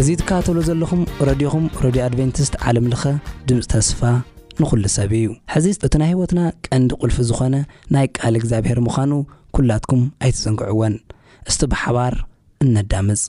እዚ ትከታተሉ ዘለኹም ረድዮኹም ረድዮ ኣድቨንቲስት ዓለም ለኸ ድምፂ ተስፋ ንኹሉ ሰብ እዩ። ሕዚ እቲ ናይ ህይወትና ቀንዲ ቁልፊ ዝኾነ ናይ ቃል እግዚኣብሔር ምዃኑ ኩላትኩም ኣይትዘንግዕዎን። እስቲ ብሓባር እነዳምፅ።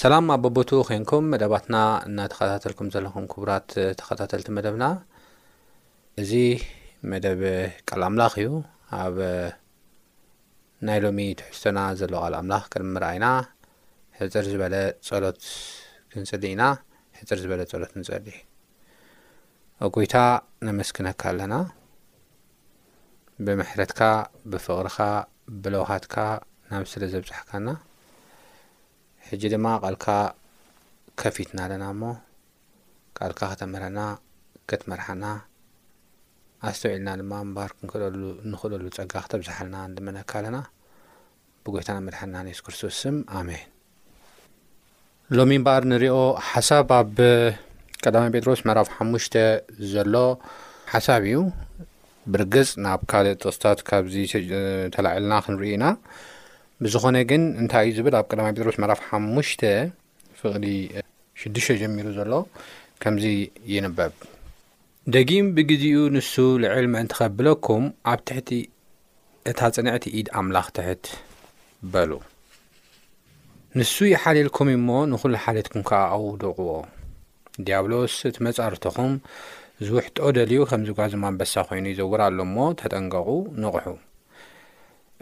ሰላም ኣብ በቦትኡ ኮንኩም መደባትና እናተኸታተልኩም ዘለኹም ክቡራት ተኸታተልቲ መደብና እዚ መደብ ቃል ኣምላኽ እዩ። ኣብ ናይ ሎሚ ትሕዝቶና ዘሎ ቃል ኣምላኽ ቅድሚ ምርኣይና ሕጽር ዝበለ ጸሎት ክንጽሊ ኢና። ሕጽር ዝበለ ጸሎት ንጸሊ። ጎይታ ነመስግነካ ኣለና ብምሕረትካ፣ ብፍቕርኻ፣ ብለውሃትካ ናብ ስለ ዘብጽሕካና ሕጂ ድማ ቃልካ ከፊትና ኣለና እሞ ቃልካ ከተምህረና ክትመርሓና ኣስተውዒልና ድማ ምንባር ክንክእለሉ እንኽእለሉ ጸጋ ክተብዝሓልና እንድመነካ ኣለና ብጎይታና መድሓና የሱስ ክርስቶስ ስም ኣሜን ሎሚ እምበኣር ንሪኦ ሓሳብ ኣብ ቀዳማይ ጴጥሮስ ምዕራፍ ሓሙሽተ ዘሎ ሓሳብ እዩ ብርግጽ ናብ ካልእ ጥቕስታት ካብዚ ተላዒልና ክንርኢ ኢና ብዝኾነ ግን እንታይ እዩ ዝብል ኣብ ቀዳማይ ጴጥሮስ ምዕራፍ ሓሙሽተ ፍቕዲ ሽዱሽተ ጀሚሩ ዘሎ ከምዚ ይንበብ ደጊም ብግዜኡ ንሱ ልዕል ምእንቲ ከብለኩም ኣብ ትሕቲ እታ ጽንዕቲ ኢድ ኣምላኽ ትሕት በሉ ንሱ ይሓልልኩም እሞ ንዅሉ ሓልትኩም ከኣ ኣውድቕዎ ዲያብሎስ እቲ መጻርትኹም ዝውሕጦ ደልዩ ከም ዝጓዝም ኣንበሳ ኮይኑ ይዘውር ኣሎ እሞ ተጠንቀቑ ንቕሑ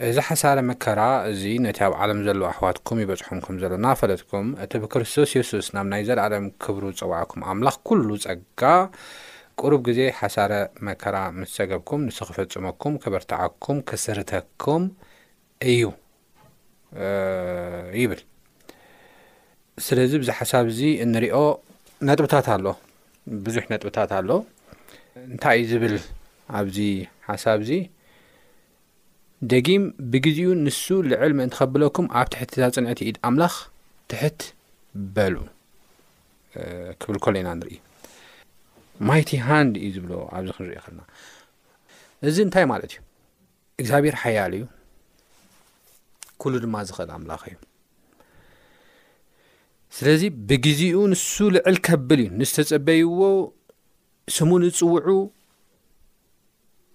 እዚ ሓሳረ መከራ እዚ ነቲ ኣብ ዓለም ዘለዉ ኣሕዋትኩም ይበጽሖም ከም ዘሎ እናፈለጥኩም እቲ ብክርስቶስ የሱስ ናብ ናይ ዘለኣለም ክብሩ ዝጸውዓኩም ኣምላኽ ኩሉ ጸጋ ቁሩብ ግዜ ሓሳረ መከራ ምስ ሰገብኩም ንሱ ክፍጽመኩም ከበርትዓኩም ክስርተኩም እዩ ይብል ስለዚ ብዚ ሓሳብ እዚ እንሪኦ ነጥብታት ኣሎ ብዙሕ ነጥብታት ኣሎ እንታይ እዩ ዝብል ኣብዚ ሓሳብ እዚ ደጊም ብግዚኡ ንሱ ልዕል ምእንቲ ከብለኩም ኣብ ትሕቲ እታ ጽንዕቲ ኢድ ኣምላኽ ትሕት በሉ ክብል ከሎ ኢና ንርኢ ማይቲ ሃንድ እዩ ዝብሎ ኣብዚ ክንሪኦ ከለና እዚ እንታይ ማለት እዩ እግዚኣብሔር ሓያል እዩ ኩሉ ድማ ዝኽእል ኣምላኽ እዩ ስለዚ ብግዜኡ ንሱ ልዕል ከብል እዩ ንዝተጸበይዎ ስሙ ንጽውዑ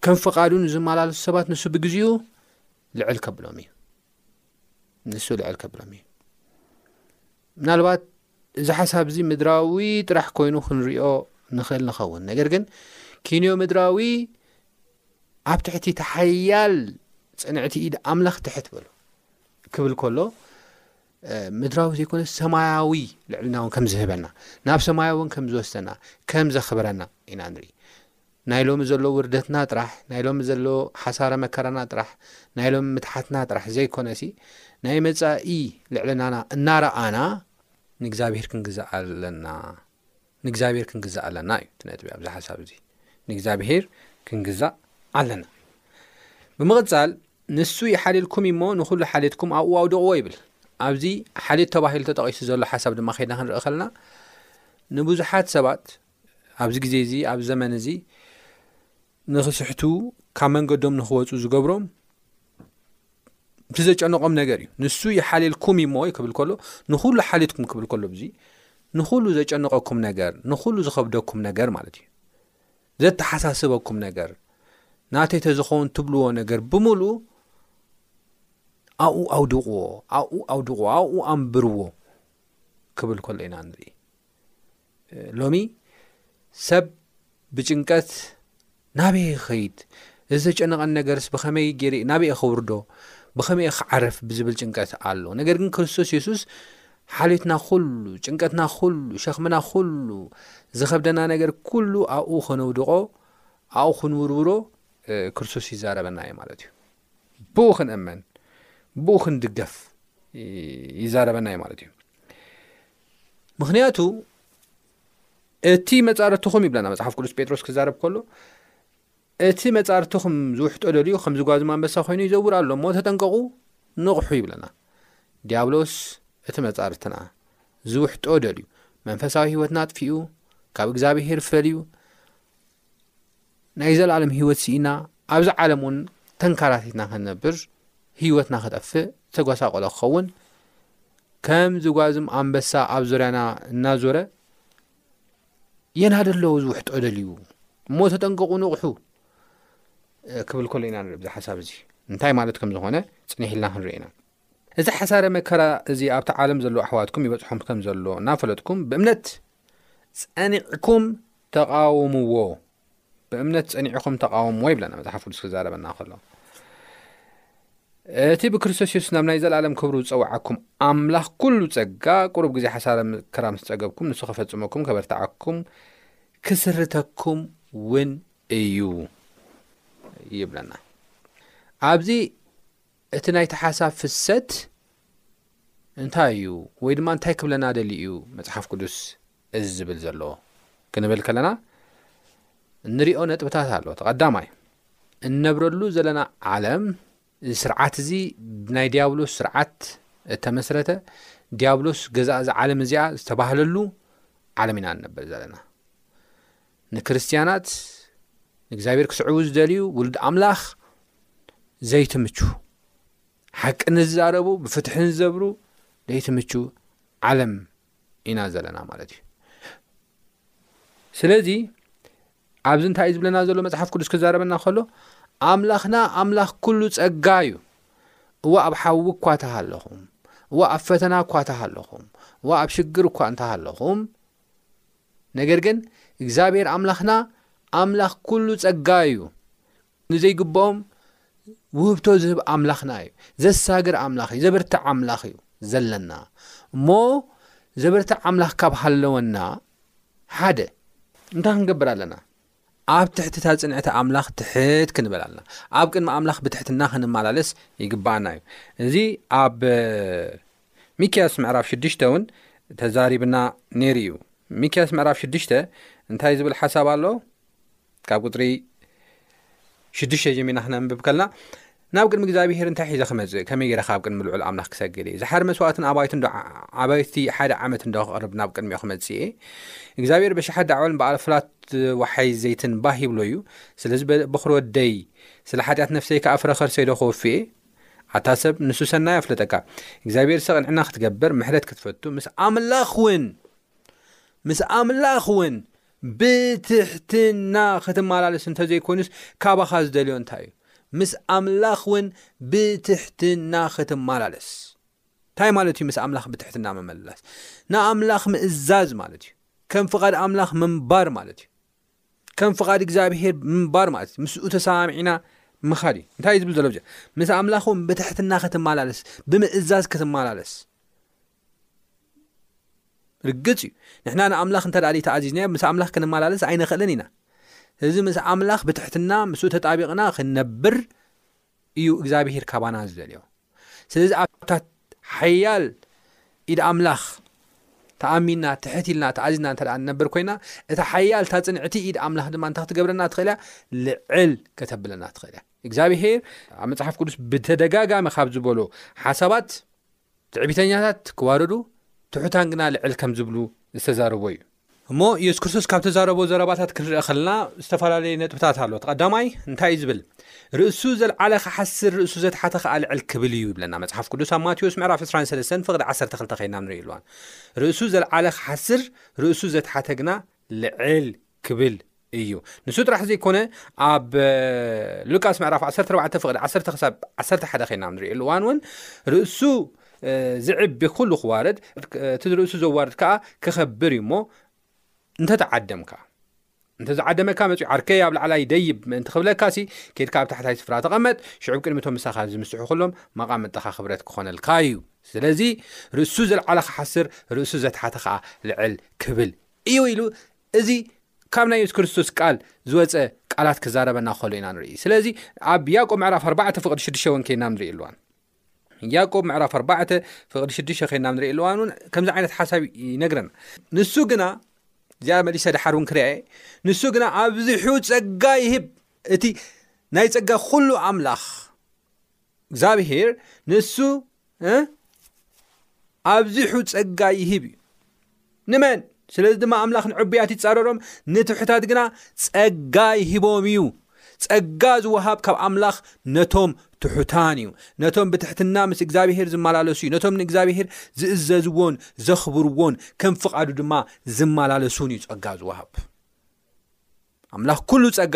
ከም ፍቓዱ ንዝመላለሱ ሰባት ንሱ ብግዜኡ ልዕል ከብሎም እዩ ንሱ ልዕል ከብሎም እዩ ምናልባት እዚ ሓሳብ እዚ ምድራዊ ጥራሕ ኮይኑ ክንሪኦ ንኽእል ንኸውን ነገር ግን ኪንዮ ምድራዊ ኣብ ትሕቲ ተሓያል ፅንዕቲ ኢድ ኣምላኽ ትሕት በሉ ክብል ከሎ ምድራዊ ዘይኮነስ ሰማያዊ ልዕልና እውን ከም ዝህበና ናብ ሰማያዊ እውን ከም ዝወስደና ከም ዘኽብረና ኢና ንርኢ ናይ ሎሚ ዘሎ ውርደትና ጥራሕ ናይ ሎሚ ዘሎ ሓሳረ መከራና ጥራሕ ናይ ሎሚ ምትሓትና ጥራሕ ዘይኮነሲ ናይ መጻኢ ልዕልናና እናረኣና ንእግዚኣብሄር ክንግዛእ ኣለና ንእግዚኣብሄር ክንግዛእ ኣለና እዩ እቲ ነጥቢ ኣብዚ ሓሳብ እዚ ንእግዚኣብሄር ክንግዛእ ኣለና ብምቕጻል ንሱ ይሓልልኩም እዩ እሞ ንዅሉ ሓልየትኩም ኣብኡ ኣውድቕዎ ይብል ኣብዚ ሓልዮት ተባሂሉ ተጠቒሱ ዘሎ ሓሳብ ድማ ከይድና ክንርኢ ከለና ንብዙሓት ሰባት ኣብዚ ግዜ እዚ ኣብ ዘመን እዚ ንኽስሕቱ ካብ መንገዶም ንኽወፁ ዝገብሮም እቲ ዘጨነቖም ነገር እዩ ንሱ ይሓልልኩም እዩ ሞይ ክብል ከሎ ንኹሉ ሓሊትኩም ክብል ከሎ ብዙ ንኹሉ ዘጨነቐኩም ነገር ንኹሉ ዝኸብደኩም ነገር ማለት እዩ ዘተሓሳስበኩም ነገር ናተይ ተዝኸውን ትብልዎ ነገር ብምሉኡ ኣብኡ ኣውድቕዎ ኣብኡ ኣውድቕዎ ኣብኡ ኣንብርዎ ክብል ከሎ ኢና ንርኢ ሎሚ ሰብ ብጭንቀት ናበየ ክኸይድ እዚ ዘጨነቐን ነገርስ ብኸመይ ገይረ ናበየ ከውርዶ ብኸመይ ክዓረፍ ብዝብል ጭንቀት ኣሎ ነገር ግን ክርስቶስ የሱስ ሓልዮትና ኩሉ ጭንቀትና ኩሉ ሸክምና ኩሉ ዝኸብደና ነገር ኩሉ ኣብኡ ከነውድቖ ኣብኡ ክንውርውሮ ክርስቶስ ይዛረበና እዩ ማለት እዩ ብኡ ክንእመን ብኡ ክንድገፍ ይዛረበና እዩ ማለት እዩ ምክንያቱ እቲ መፃርትኹም ይብለና መፅሓፍ ቅዱስ ጴጥሮስ ክዛረብ ከሎ እቲ መፃርትኹም ዝውሕጦ ደልዩ ከም ዝጓዝም ኣንበሳ ኮይኑ ይዘውር ኣሎ እሞ ተጠንቀቑ ንቕሑ ይብለና ዲያብሎስ እቲ መፃርትና ዝውሕጦ ደልዩ መንፈሳዊ ህይወትና ኣጥፊኡ ካብ እግዚኣብሄር ፈልዩ ናይ ዘለኣለም ህይወት ስኢና ኣብዚ ዓለም እውን ተንካራቲትና ከንነብር ህይወትና ከጠፍእ ዝተጓሳቆለ ክኸውን ከም ዝጓዝም ኣንበሳ ኣብ ዙርያና እናዞረ የናደ ኣለዉ ዝውሕጦ ደልዩ እሞ ተጠንቀቑ ንቑሑ ክብል ከሎ ኢና ንርኢ ብዚ ሓሳብ እዚ እንታይ ማለት ከም ዝኾነ ፅኒሕ ኢልና ክንርኢ ኢና እዚ ሓሳረ መከራ እዚ ኣብቲ ዓለም ዘለዉ ኣሕዋትኩም ይበፅሖም ከም ዘሎ እናፈለጥኩም ብእምነት ጸኒዕኩም ተቓውምዎ ብእምነት ጸኒዕኹም ተቓውምዎ ይብለና መጽሓፍ ቅዱስ ክዛረበና ከሎ እቲ ብክርስቶስ የሱስ ናብ ናይ ዘለኣለም ክብሩ ዝጸውዓኩም ኣምላኽ ኩሉ ጸጋ ቁሩብ ግዜ ሓሳረ ምክራ ምስ ጸገብኩም ንሱ ከፈጽመኩም ከበርትዓኩም ክስርተኩም እውን እዩ ይብለና ኣብዚ እቲ ናይቲ ሓሳብ ፍሰት እንታይ እዩ ወይ ድማ እንታይ ክብለና ደልዩ እዩ መጽሓፍ ቅዱስ እዚ ዝብል ዘለዎ ክንብል ከለና እንሪኦ ነጥብታት ኣሎ ተቐዳማይ እንነብረሉ ዘለና ዓለም እዚ ስርዓት እዚ ናይ ዲያብሎስ ስርዓት እተመስረተ ዲያብሎስ ገዛ እዚ ዓለም እዚኣ ዝተባህለሉ ዓለም ኢና ንነበር ዘለና ንክርስትያናት ንእግዚኣብሔር ክስዕቡ ዝደልዩ ውሉድ ኣምላኽ ዘይትምቹ ሓቂ ንዝዛረቡ ብፍትሒ ንዘብሩ ዘይትምቹ ዓለም ኢና ዘለና ማለት እዩ ስለዚ ኣብዚ እንታይ እዩ ዝብለና ዘሎ መፅሓፍ ቅዱስ ክዛረበና ከሎ ኣምላኽና ኣምላኽ ኩሉ ፀጋ እዩ እዋ ኣብ ሓዊ እኳ ተሃለኹም እዋ ኣብ ፈተና እኳ ተሃለኹም እዋ ኣብ ሽግር እኳ እንተሃለኹም ነገር ግን እግዚኣብሔር ኣምላኽና ኣምላኽ ኩሉ ጸጋ እዩ ንዘይግብኦም ውህብቶ ዝህብ ኣምላኽና እዩ ዘሳግር ኣምላኽ እዩ ዘበርትዕ ኣምላኽ እዩ ዘለና እሞ ዘበርትዕ ኣምላኽ ካብ ሃለወና ሓደ እንታይ ክንገብር ኣለና ኣብ ትሕቲ እታ ጽንዕቲ ኣምላኽ ትሕት ክንበል ኣልና። ኣብ ቅድሚ ኣምላኽ ብትሕትና ክንመላለስ ይግብኣና እዩ። እዚ ኣብ ሚክያስ ምዕራፍ ሽዱሽተ እውን ተዛሪብና ነይሩ እዩ። ሚክያስ ምዕራፍ ሽዱሽተ እንታይ ዝብል ሓሳብ ኣሎ? ካብ ቁፅሪ ሽዱሽተ ጀሚርና ክነንብብ ከልና ናብ ቅድሚ እግዚኣብሄር እንታይ ሒዘ ክመጽእ፣ ከመይ ገይረ ከ ኣብ ቅድሚ ልዑል ኣምላኽ ክሰግድ እየ፣ ዝሓሪ መስዋእትን ኣባይትንዶ ዓባይቲ ሓደ ዓመት እንዶ ከቕርብ ናብ ቅድሚኡ ክመጽእ እየ፣ እግዚኣብሄር በሽሓት ዳዕወልን ብኣልፍላት ወሓይዝ ዘይትን ባህ ይብሎ እዩ፣ ስለዚ በዅሪ ወደይ፣ ስለ ሓጢኣት ነፍሰይ ከኣ ፍረ ከርሰይዶ ክወፊ እየ፣ ኣታ ሰብ ንሱ ሰናይ ኣፍለጠካ፣ እግዚኣብሄርሰ ቅንዕና ክትገብር፣ ምሕረት ክትፈቱ፣ ምስ ኣምላኽ እውን ምስ ኣምላኽ እውን ብትሕትና ክትመላለስ እንተ ዘይኰኑስ ካባኻ ዝደልዮ እንታይ እዩ? ምስ ኣምላኽ እውን ብትሕትና ክትመላለስ። እንታይ ማለት እዩ ምስ ኣምላኽ ብትሕትና ምምልላስ? ንኣምላኽ ምእዛዝ ማለት እዩ። ከም ፍቓድ ኣምላኽ ምንባር ማለት እዩ። ከም ፍቓድ እግዚኣብሄር ምንባር ማለት እዩ ምስኡ ተሰማሚዕና ምኻድ እዩ። እንታይ እዩ ዝብል ዘሎ? ምስ ኣምላኽ እውን ብትሕትና ክትመላለስ፣ ብምእዛዝ ክትመላለስ። ርግጽ እዩ ንሕና ንኣምላኽ እንተ ዘይተኣዚዝናዮ ምስ ኣምላኽ ክንመላለስ ኣይንኽእልን ኢና እዚ ምስ ኣምላኽ ብትሕትና ምስኡ ተጣቢቕና ክንነብር እዩ እግዚኣብሄር ካባና ዝደልዮ ስለዚ ኣብታ ሓያል ኢድ ኣምላኽ ተኣሚንና ትሕት ኢልና ተኣዚዝና እንተ ንነብር ኮይና እታ ሓያል እታ ፅንዕቲ ኢድ ኣምላኽ ድማ እንታ ክትገብረና ትኽእል እያ ልዕል ከተብለና ትኽእል እያ እግዚኣብሄር ኣብ መፅሓፍ ቅዱስ ብተደጋጋሚ ካብ ዝበሎ ሓሳባት ትዕቢተኛታት ክዋረዱ፣ ትሑታን ግና ልዕል ከም ዝብሉ ዝተዛረቦ እዩ። እሞ ኢየሱስ ክርስቶስ ካብ ተዛረቦ ዘረባታት ክንርኢ ከለና ዝተፈላለየ ነጥብታት ኣሎ። እቲ ቀዳማይ እንታይ እዩ ዝብል? ርእሱ ዘልዓለ ክሓስር ርእሱ ዘትሓተ ከኣ ልዕል ክብል እዩ ይብለና መጽሓፍ ቅዱስ ኣብ ማቴዎስ ምዕራፍ 23 ፍቕዲ 12 ከይና ንርኢ ኣለዋን ርእሱ ዘልዓለ ክሓስር ርእሱ ዘትሓተ ግና ልዕል ክብል እዩ ንሱ ጥራሕ ዘይኮነ ኣብ ሉቃስ ምዕራፍ 14 ፍቕዲ 1 ክሳብ 11 ኸና ንሪእሉ እዋን እውን ርእሱ ዝዕብ ብኩሉ ክዋርድ እቲ ርእሱ ዘዋርድ ከዓ ክኸብር እዩ እሞ እንተተዓደምካ እንተዝዓደመካ መፅኡ ዓርከይ ኣብ ላዕላ ይደይብ ምእንቲ ክብለካ ሲ ኬድካ ኣብ ታሕታይ ስፍራ ተቐመጥ ሽዑብ ቅድሚቶም ምሳኻ ዝምስሑ ኩሎም መቓመጥኻ ክብረት ክኾነልካ እዩ ስለዚ ርእሱ ዘልዓለ ክሓስር ርእሱ ዘትሓተ ከዓ ልዕል ክብል እዩ ኢሉ እዚ ካብ ናይ የሱስ ክርስቶስ ቃል ዝወፀ ቃላት ክዛረበና ከሎ ኢና ንርኢ ስለዚ ኣብ ያቆብ ምዕራፍ ኣርባዕተ ፍቅዲ ሽዱሽተ እውን ከይና ንርኢ ኣለዋን ያቆብ ምዕራፍ ኣርባዕተ ፍቕዲ ሽዱሽተ ከይና ንርኢ ኣለዋን እውን ከምዚ ዓይነት ሓሳብ ይነግረና ንሱ ግና እዚኣ መሊሰ ድሓር እውን ክርያ እየ ንሱ ግና ኣብዚሑ ፀጋ ይህብ እቲ ናይ ፀጋ ኩሉ ኣምላኽ እግዚኣብሄር ንሱ ኣብዚሑ ጸጋ ይህብ እዩ ንመን ስለዚ ድማ ኣምላኽ ንዕቡያት ይጻረሮም ንትሑታት ግና ጸጋ ይህቦም እዩ ጸጋ ዝወሃብ ካብ ኣምላኽ ነቶም ትሑታን እዩ ነቶም ብትሕትና ምስ እግዚኣብሄር ዝመላለሱ እዩ ነቶም ንእግዚኣብሄር ዝእዘዝዎን ዘኽብርዎን ከም ፍቓዱ ድማ ዝመላለሱን እዩ ጸጋ ዝወሃብ ኣምላኽ ኩሉ ጸጋ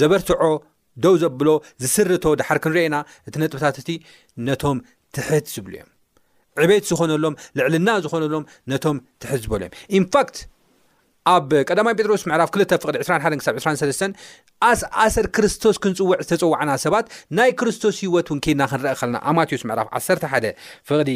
ዘበርትዖ ደው ዘብሎ ዝስርቶ ድሓር ክንርኤ ኢና፣ እቲ ነጥብታት እቲ ነቶም ትሕት ዝብሉ እዮም። ዕቤት ዝኾነሎም ልዕልና ዝኾነሎም ነቶም ትሕት ዝበሉ እዮም። ኢንፋክት ኣብ ቀዳማይ ጴጥሮስ ምዕራፍ ክልተ ፍቕዲ 21 ክሳብ 23 ኣስ ኣሰር ክርስቶስ ክንጽውዕ ዝተጸዋዕና ሰባት ናይ ክርስቶስ ህይወት እውን ከይድና ክንረአ ከለና ኣብ ማቴዎስ ምዕራፍ 11 ፍቕዲ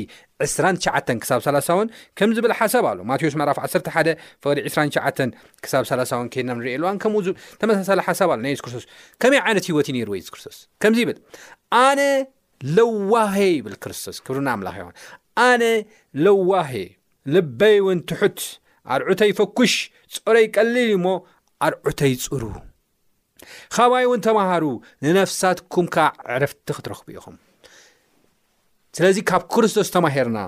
29 ክሳብ 30 እውን ከም ዝብል ሓሳብ ኣሎ ማቴዎስ ምዕራፍ 11 ፍቕዲ 29 ክሳብ ሳላሳውን ኬድና ንሪኤሉ ኣን ከምኡ ዝብ ተመሳሳሊ ሓሳብ ኣሎ ናይ የሱስ ክርስቶስ ከመይ ዓይነት ህይወት እዩ ነይሩ የሱስ ክርስቶስ ከምዚ ይብል ኣነ ለዋሄ ይብል ክርስቶስ ክብርና ኣምላኽ ይኹን ኣነ ለዋሄ ልበይ እውን ትሑት ኣርዑተይ ፈኩሽ ጾረይ ቀሊል እዩ እሞ ኣርዑተይ ጽሩ ካባይ እውን ተማሃሩ ንነፍሳትኩም ከዓ ዕረፍቲ ክትረኽቡ ኢኹም ስለዚ ካብ ክርስቶስ ተማሂርና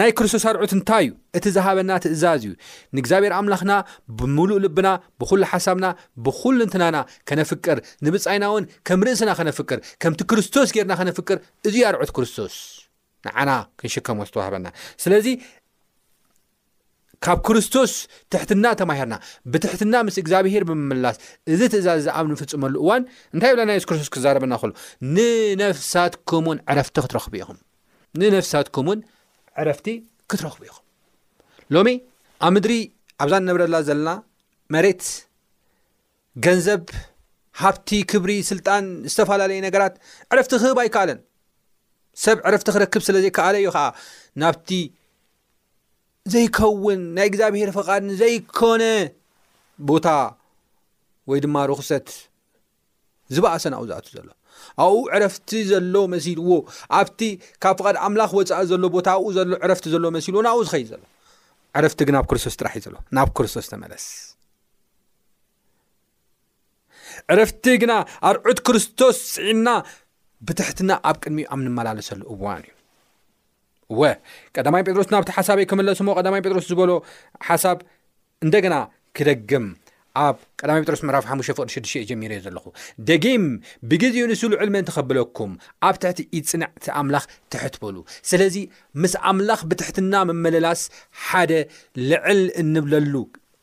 ናይ ክርስቶስ ኣርዑት እንታይ እዩ እቲ ዝሃበና ትእዛዝ እዩ ንእግዚኣብሔር ኣምላኽና ብምሉእ ልብና ብኩሉ ሓሳብና ብኩሉ እንትናና ከነፍቅር ንብፃይና እውን ከም ርእስና ከነፍቅር ከምቲ ክርስቶስ ጌርና ከነፍቅር እዙ ኣርዑት ክርስቶስ ንዓና ክንሽከሞ ዝተዋህበና ስለዚ ካብ ክርስቶስ ትሕትና ተማሂርና ብትሕትና ምስ እግዚኣብሄር ብምምላስ እዚ ትእዛዝ እዚ ኣብ ንፍጽመሉ እዋን እንታይ ብለና የሱስ ክርስቶስ ክዛረበና ከሎ ንነፍሳትኩምን ዕረፍቲ ክትረኽቡ ኢኹም ንነፍሳትኩምን ዕረፍቲ ክትረኽቡ ኢኹም ሎሚ ኣብ ምድሪ ኣብዛ ንነብረላ ዘለና መሬት ገንዘብ ሃብቲ ክብሪ ስልጣን ዝተፈላለዩ ነገራት ዕረፍቲ ክህብ ኣይከኣለን ሰብ ዕረፍቲ ክረክብ ስለ ዘይከኣለ እዩ ከዓ ናብቲ ዘይከውን ናይ እግዚኣብሄር ፍቓድ ንዘይኮነ ቦታ ወይ ድማ ርኽሰት ዝበእሰ ናብኡ ዝኣት ዘሎ ኣብኡ ዕረፍቲ ዘሎ መሲልዎ ኣብቲ ካብ ፍቓድ ኣምላኽ ወፃኢ ዘሎ ቦታ ኣብኡ ዘሎ ዕረፍቲ ዘሎ መሲልዎ ናብኡ ዝኸይድ ዘሎ ዕረፍቲ ግን ኣብ ክርስቶስ ጥራሕ እዩ ዘሎ ናብ ክርስቶስ ተመለስ ዕረፍቲ ግና ኣርዑት ክርስቶስ ስዒና ብትሕትና ኣብ ቅድሚኡ ኣብ ንመላለሰሉ እዋን እዩ እወ ቀዳማይ ጴጥሮስ ናብቲ ሓሳበይ ክምለስሞ ቀዳማይ ጴጥሮስ ዝበሎ ሓሳብ እንደገና ክደግም ኣብ ቀዳማይ ጴጥሮስ ምዕራፍ ሓ ፍቅዲ ሽዱሽ ዩ ጀሚሩ እዮ ዘለኹ ደጊም ብግዜኡ ንሱ ልዑል ምእንቲ ከብለኩም ኣብ ትሕቲ ኢጽንዕቲ ኣምላኽ ትሕት በሉ ስለዚ ምስ ኣምላኽ ብትሕትና ምመለላስ ሓደ ልዕል እንብለሉ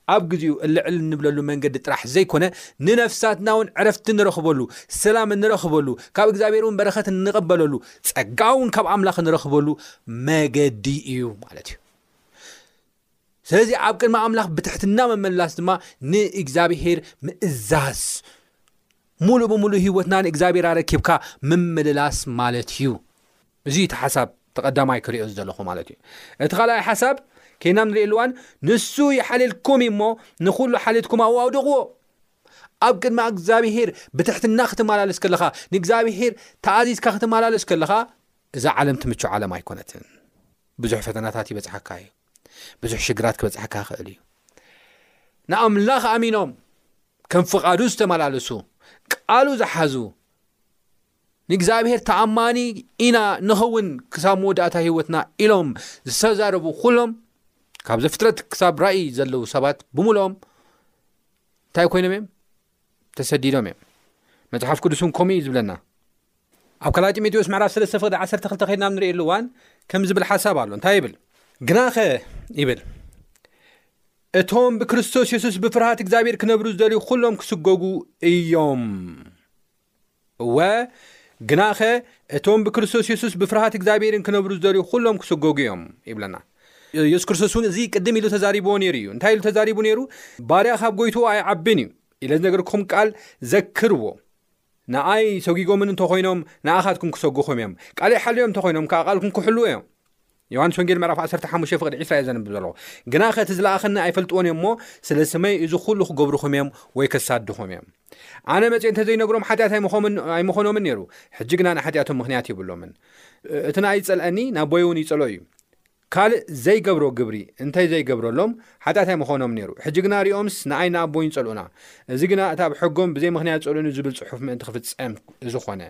ኣብ ግዚኡ እልዕል እንብለሉ መንገዲ ጥራሕ ዘይኮነ ንነፍሳትናውን ዕረፍቲ እንረኽበሉ፣ ሰላም እንረኽበሉ፣ ካብ እግዚኣብሔርውን በረኸት እንቕበለሉ፣ ጸጋውን ካብ ኣምላኽ እንረኽበሉ መገዲ እዩ ማለት እዩ። ስለዚ ኣብ ቅድሚ ኣምላኽ ብትሕትና መመላስ ድማ ንእግዚኣብሔር ምእዛዝ ሙሉእ ብምሉእ ህይወትና ንእግዚኣብሔር ኣረኪብካ ምምልላስ ማለት እዩ። እዚ እዩ እቲ ሓሳብ እቲ ቀዳማይ ክሪኦ ዝደለኹ ማለት እዩ። እቲ ካልኣይ ሓሳብ ኬናም ንሪኤሉ እዋን ንሱ ይሓልልኩም እዩ እሞ ንኹሉ ሓሊትኩም ኣብኡ ኣውድቕዎ። ኣብ ቅድሚ ኣግዚኣብሄር ብትሕትና ክትመላለስ ከለኻ ንእግዚኣብሄር ተኣዚዝካ ክትመላለስ ከለኻ እዛ ዓለም ትምቹ ዓለም ኣይኮነትን። ብዙሕ ፈተናታት ይበጽሓካ እዩ። ብዙሕ ሽግራት ክበጽሓካ ይኽእል እዩ። ንኣምላኽ ኣሚኖም ከም ፍቓዱ ዝተመላለሱ ቃሉ ዝሓዙ ንእግዚኣብሔር ተኣማኒ ኢና ንኸውን ክሳብ መወዳእታ ህይወትና ኢሎም ዝተዛረቡ ኩሎም ካብ ዘፍጥረት ክሳብ ራእይ ዘለዉ ሰባት ብምልኦም እንታይ ኮይኖም እዮም ተሰዲዶም እዮም መፅሓፍ ቅዱስ እውን ከምኡ እዩ ዝብለና ኣብ ካላ ጢሞቴዎስ ምዕራፍ ስለስተ ፍቅዲ ዓሰርተ ክልተ ከድና ንሪእየሉ እዋን ከም ዝብል ሓሳብ ኣሎ እንታይ ይብል ግናኸ ይብል እቶም ብክርስቶስ የሱስ ብፍርሃት እግዚኣብሔር ክነብሩ ዝደልዩ ኩሎም ክስጎጉ እዮም እወ፣ ግናኸ እቶም ብክርስቶስ የሱስ ብፍርሃት እግዚኣብሄርን ክነብሩ ዝደልዩ ዅሎም ክስጐጉ እዮም ይብለና። የሱስ ክርስቶስ እውን እዚ ቅድም ኢሉ ተዛሪብዎ ነይሩ እዩ። እንታይ ኢሉ ተዛሪቡ ነይሩ? ባርያ ካብ ጐይትኡ ኣይዓብን እዩ ኢለ ዝነገርኩም ቃል ዘክርዎ። ንኣይ ሰጒጎምን እንተኾይኖም ንኣኻትኩም ክሰጉኹም እዮም፣ ቃለይ ሓልዮም እንተኾይኖም ከኣ ቃልኩም ክሕልዉ እዮም። ዮሃንስ ወንጌል ምዕራፍ ዓሰርተ ሓሙሽተ ፍቕዲ ዒስራ እየ ዘንብብ ዘለኹ። ግናኸ እቲ ዝለኣኸኒ ኣይፈልጥዎን እዮም እሞ ስለ ስመይ እዚ ዅሉ ክገብሩኹም እዮም ወይ ከሳድዱኹም እዮም። ኣነ መጺኤ እንተ ዘይነግሮም ሓጢኣት ኣይምኾምን ኣይምኾኖምን ነይሩ፣ ሕጂ ግና ንሓጢኣቶም ምኽንያት የብሎምን። እቲ ንኣይ ዝጸልኣኒ ንኣቦይ እውን ይጸልኦ እዩ። ካልእ ዘይገብሮ ግብሪ እንተ ዘይገብረሎም ሓጢኣት ኣይምኾኖም ነይሩ፣ ሕጂ ግና ርኦምስ ንኣይ ንኣቦይን ይጸልኡና። እዚ ግና እቲ ኣብ ሕጎም ብዘይ ምኽንያት ጸልኡኒ ዝብል ጽሑፍ ምእንቲ ክፍጸም እዚ ኾነ።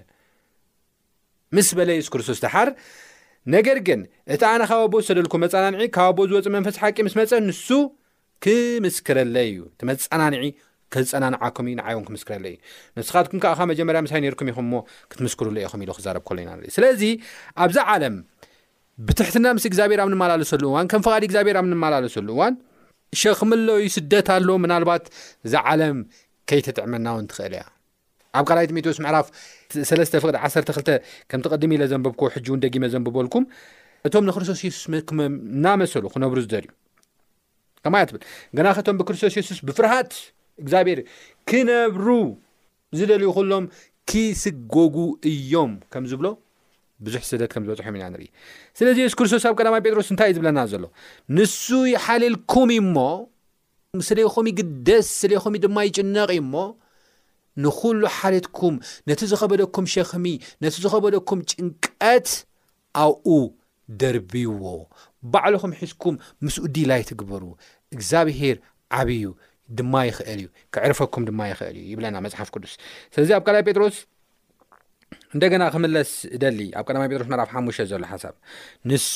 ምስ በለ የሱስ ክርስቶስ ደሓር፣ ነገር ግን፣ እቲ ኣነ ኻብ ኣቦ ዝሰደልኩ መጻናንዒ፣ ካብ ኣቦ ዝወጽእ መንፈስ ሓቂ ምስ መጸ፣ ንሱ ክምስክረለይ እዩ። እቲ መጻናንዒ ከጸናንዓኩም እዩ፣ ንዓይ እውን ክምስክረለይ እዩ። ንስኻትኩም ከኣ ካብ መጀመርያ ምሳይ ኔርኩም ኢኹም እሞ፣ ክትምስክሩለይ ኢኹም ኢሉ ክዛረብ ከሎ ኢና ንርኢ። ስለዚ ኣብዛ ዓለም ብትሕትና ምስ እግዚኣብሔር ኣብ ንመላለሰሉ እዋን፣ ከም ፍቓድ እግዚኣብሔር ኣብ ንመላለሰሉ እዋን፣ ሸኽሚ ኣሎ እዩ፣ ስደት ኣሎ፣ ምናልባት እዛ ዓለም ከይትጥዕመና እውን ትኽእል እያ። ኣብ ካልኣይ ጢሞቴዎስ ምዕራፍ ሰለስተ ፍቕዲ ዓሰርተ ክልተ ከምቲ ቅድም ኢለ ዘንበብክዎ ሕጂ እውን ደጊመ ዘንብበልኩም እቶም ንክርስቶስ የሱስ እናመሰሉ ክነብሩ ዝደልዩ ከማያ ትብል ገና ከቶም ብክርስቶስ የሱስ ብፍርሃት እግዚኣብሔር ክነብሩ ዝደልዩ ኩሎም ክስጎጉ እዮም ከም ዝብሎ ብዙሕ ስደት ከም ዝበፅሖም ኢና ንርኢ ስለዚ የሱስ ክርስቶስ ኣብ ቀዳማይ ጴጥሮስ እንታይ እዩ ዝብለና ዘሎ ንሱ ይሓልልኩም እዩሞ ምስሌኹም ይግደስ ስሌኹም ድማ ይጭነቕ እዩ እሞ ንኹሉ ሓልየትኩም ነቲ ዝኸበደኩም ሸኽሚ ነቲ ዝኸበደኩም ጭንቀት ኣብኡ ደርብይዎ ባዕልኹም ሒዝኩም ምስኡ ዲላይ ትግበሩ እግዚኣብሄር ዓብይ እዩ ድማ ይኽእል እዩ ክዕርፈኩም ድማ ይኽእል እዩ ይብለና መፅሓፍ ቅዱስ ስለዚ ኣብ ካልኣይ ጴጥሮስ እንደገና ክምለስ እደሊ ኣብ ቀዳማይ ጴጥሮስ ምዕራፍ ሓሙሽተ ዘሎ ሓሳብ ንሱ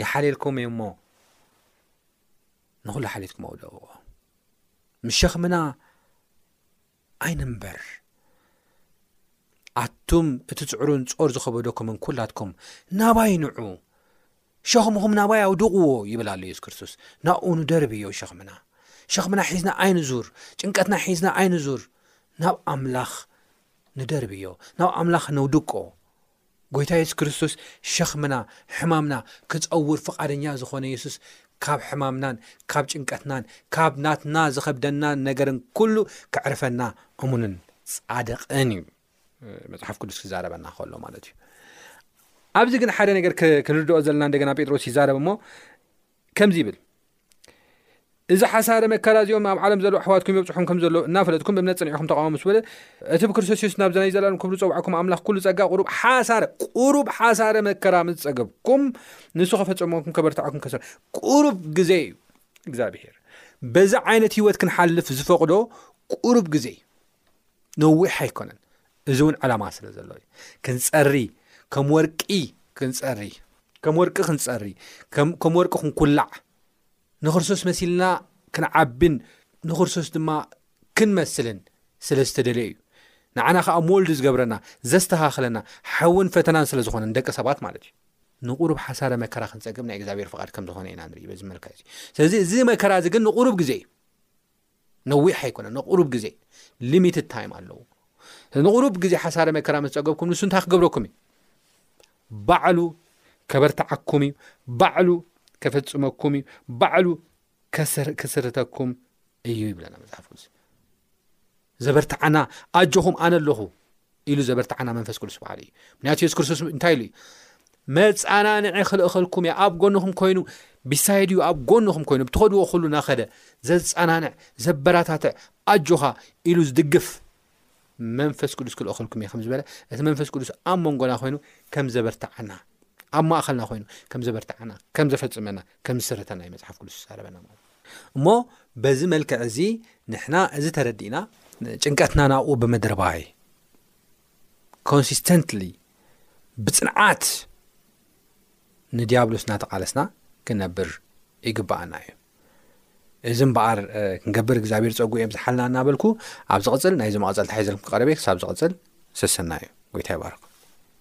ይሓልየልኩም እዩ እሞ ንኹሉ ሓሊፍኩም ኣውደቕዎ ምስ ሸኽምና ኣይንንበር ኣቱም እቲ ፅዕሩን ጾር ዝኸበደኩምን ኩላትኩም ናባይ ንዑ ሸኽምኹም ናባይ ኣውድቕዎ ይብል ኣሎ የሱስ ክርስቶስ ናኡ ንደርብ እዮ ሸኽምና ሸኽምና ሒዝና ኣይንዙር ጭንቀትና ሒዝና ኣይንዙር ናብ ኣምላኽ ንደርብ እዮ ናብ ኣምላኽ ነውድቆ ጎይታ የሱስ ክርስቶስ ሸኽምና ሕማምና ክጸውር ፍቓደኛ ዝኾነ የሱስ ካብ ሕማምናን ካብ ጭንቀትናን ካብ ናትና ዝኸብደና ነገርን ኩሉ ከዕርፈና እሙንን ጻድቕን እዩ መጽሓፍ ቅዱስ ክዛረበና ከሎ ማለት እዩ ኣብዚ ግን ሓደ ነገር ክንርድኦ ዘለና እንደገና ጴጥሮስ ይዛረብ እሞ ከምዚ ይብል እዚ ሓሳረ መከራ እዚኦም ኣብ ዓለም ዘለዉ ኣሕዋትኩም ይበፅሖም ከም ዘለዉ እናፈለጥኩም ብእምነት ፅንዒኹም ተቃወሙ ምስ በለ እቲ ብክርስቶስ የሱስ ናብ ዘናይ ዘላለም ክብሉ ፀውዕኩም ኣምላኽ ኩሉ ፀጋ ቁሩብ ሓሳረ ቁሩብ ሓሳረ መከራ ምስ ፀገብኩም ንሱ ከፈፀመኩም ከበርታዕኩም ከሰ ቁሩብ ግዜ እዩ እግዚኣብሄር በዚ ዓይነት ህይወት ክንሓልፍ ዝፈቕዶ ቁሩብ ግዜ እዩ ነዊሕ ኣይኮነን እዚ እውን ዕላማ ስለ ዘሎ እዩ ክንፀሪ ከም ወርቂ ክንፀሪ ከም ወርቂ ክንፀሪ ከም ወርቂ ክንኩላዕ ንክርስቶስ መሲልና ክንዓብን ንክርስቶስ ድማ ክንመስልን ስለ ዝተደለየ እዩ ንዓና ከዓ ሞልድ ዝገብረና ዘስተካክለና ሓውን ፈተናን ስለ ዝኮነ ንደቂ ሰባት ማለት እዩ ንቁሩብ ሓሳረ መከራ ክንፀግብ ናይ እግዚኣብሔር ፍቃድ ከምዝኮነ ኢና ንርኢ በዚ መልካ እዚ ስለዚ እዚ መከራ እዚ ግን ንቁሩብ ግዜ እዩ ነዊሕ ኣይኮነን ንቑሩብ ግዜ ሊሚትድ ታይም ኣለዎ ንቑሩብ ግዜ ሓሳረ መከራ ምስ ጸገብኩም ንሱ እንታይ ክገብረኩም እዩ ባዕሉ ከበርትዓኩም እዩ ባዕሉ ከፈጽመኩም እዩ ባዕሉ ክስርተኩም እዩ ይብለና መጽሓፍ ቅዱስ ዘበርትዓና ኣጆኹም ኣነ ኣለኹ ኢሉ ዘበርትዓና መንፈስ ቅዱስ በዓሉ እዩ ምክንያቱ የሱስ ክርስቶስ እንታይ ኢሉ እዩ መፃናንዒ ክልእኸልኩም እያ ኣብ ጎንኹም ኮይኑ ቢሳይድ እዩ ኣብ ጎንኹም ኮይኑ ብትኸድዎ ኩሉ ናኸደ ዘፃናንዕ ዘበራታትዕ ኣጆኻ ኢሉ ዝድግፍ መንፈስ ቅዱስ ክልእኸልኩም እየ ከም ዝበለ እቲ መንፈስ ቅዱስ ኣብ መንጎና ኮይኑ ከም ዘበርትዓና ኣብ ማእኸልና ኮይኑ ከም ዘበርትዓና ከም ዘፈፅመና ከም ዝስረተና ዩ መፅሓፍ ቅዱስ ዝዛረበና ማለት እሞ በዚ መልክዕ እዚ ንሕና እዚ ተረዲእና ጭንቀትና ናብኡ ብምድርባይ ኮንሲስተንትሊ ብፅንዓት ንዲያብሎስ እናተቓለስና ክነብር ይግባኣና እዩ እዚ እምበኣር ክንገብር እግዚኣብሔር ፀጉ እዮም ዝሓልና እናበልኩ ኣብ ዝቕፅል ናይዚ መቐፀልታ ሓዘልኩም ክቐረበ ክሳብ ዝቕፅል ሰሰና እዩ ጎይታ ይባርኩም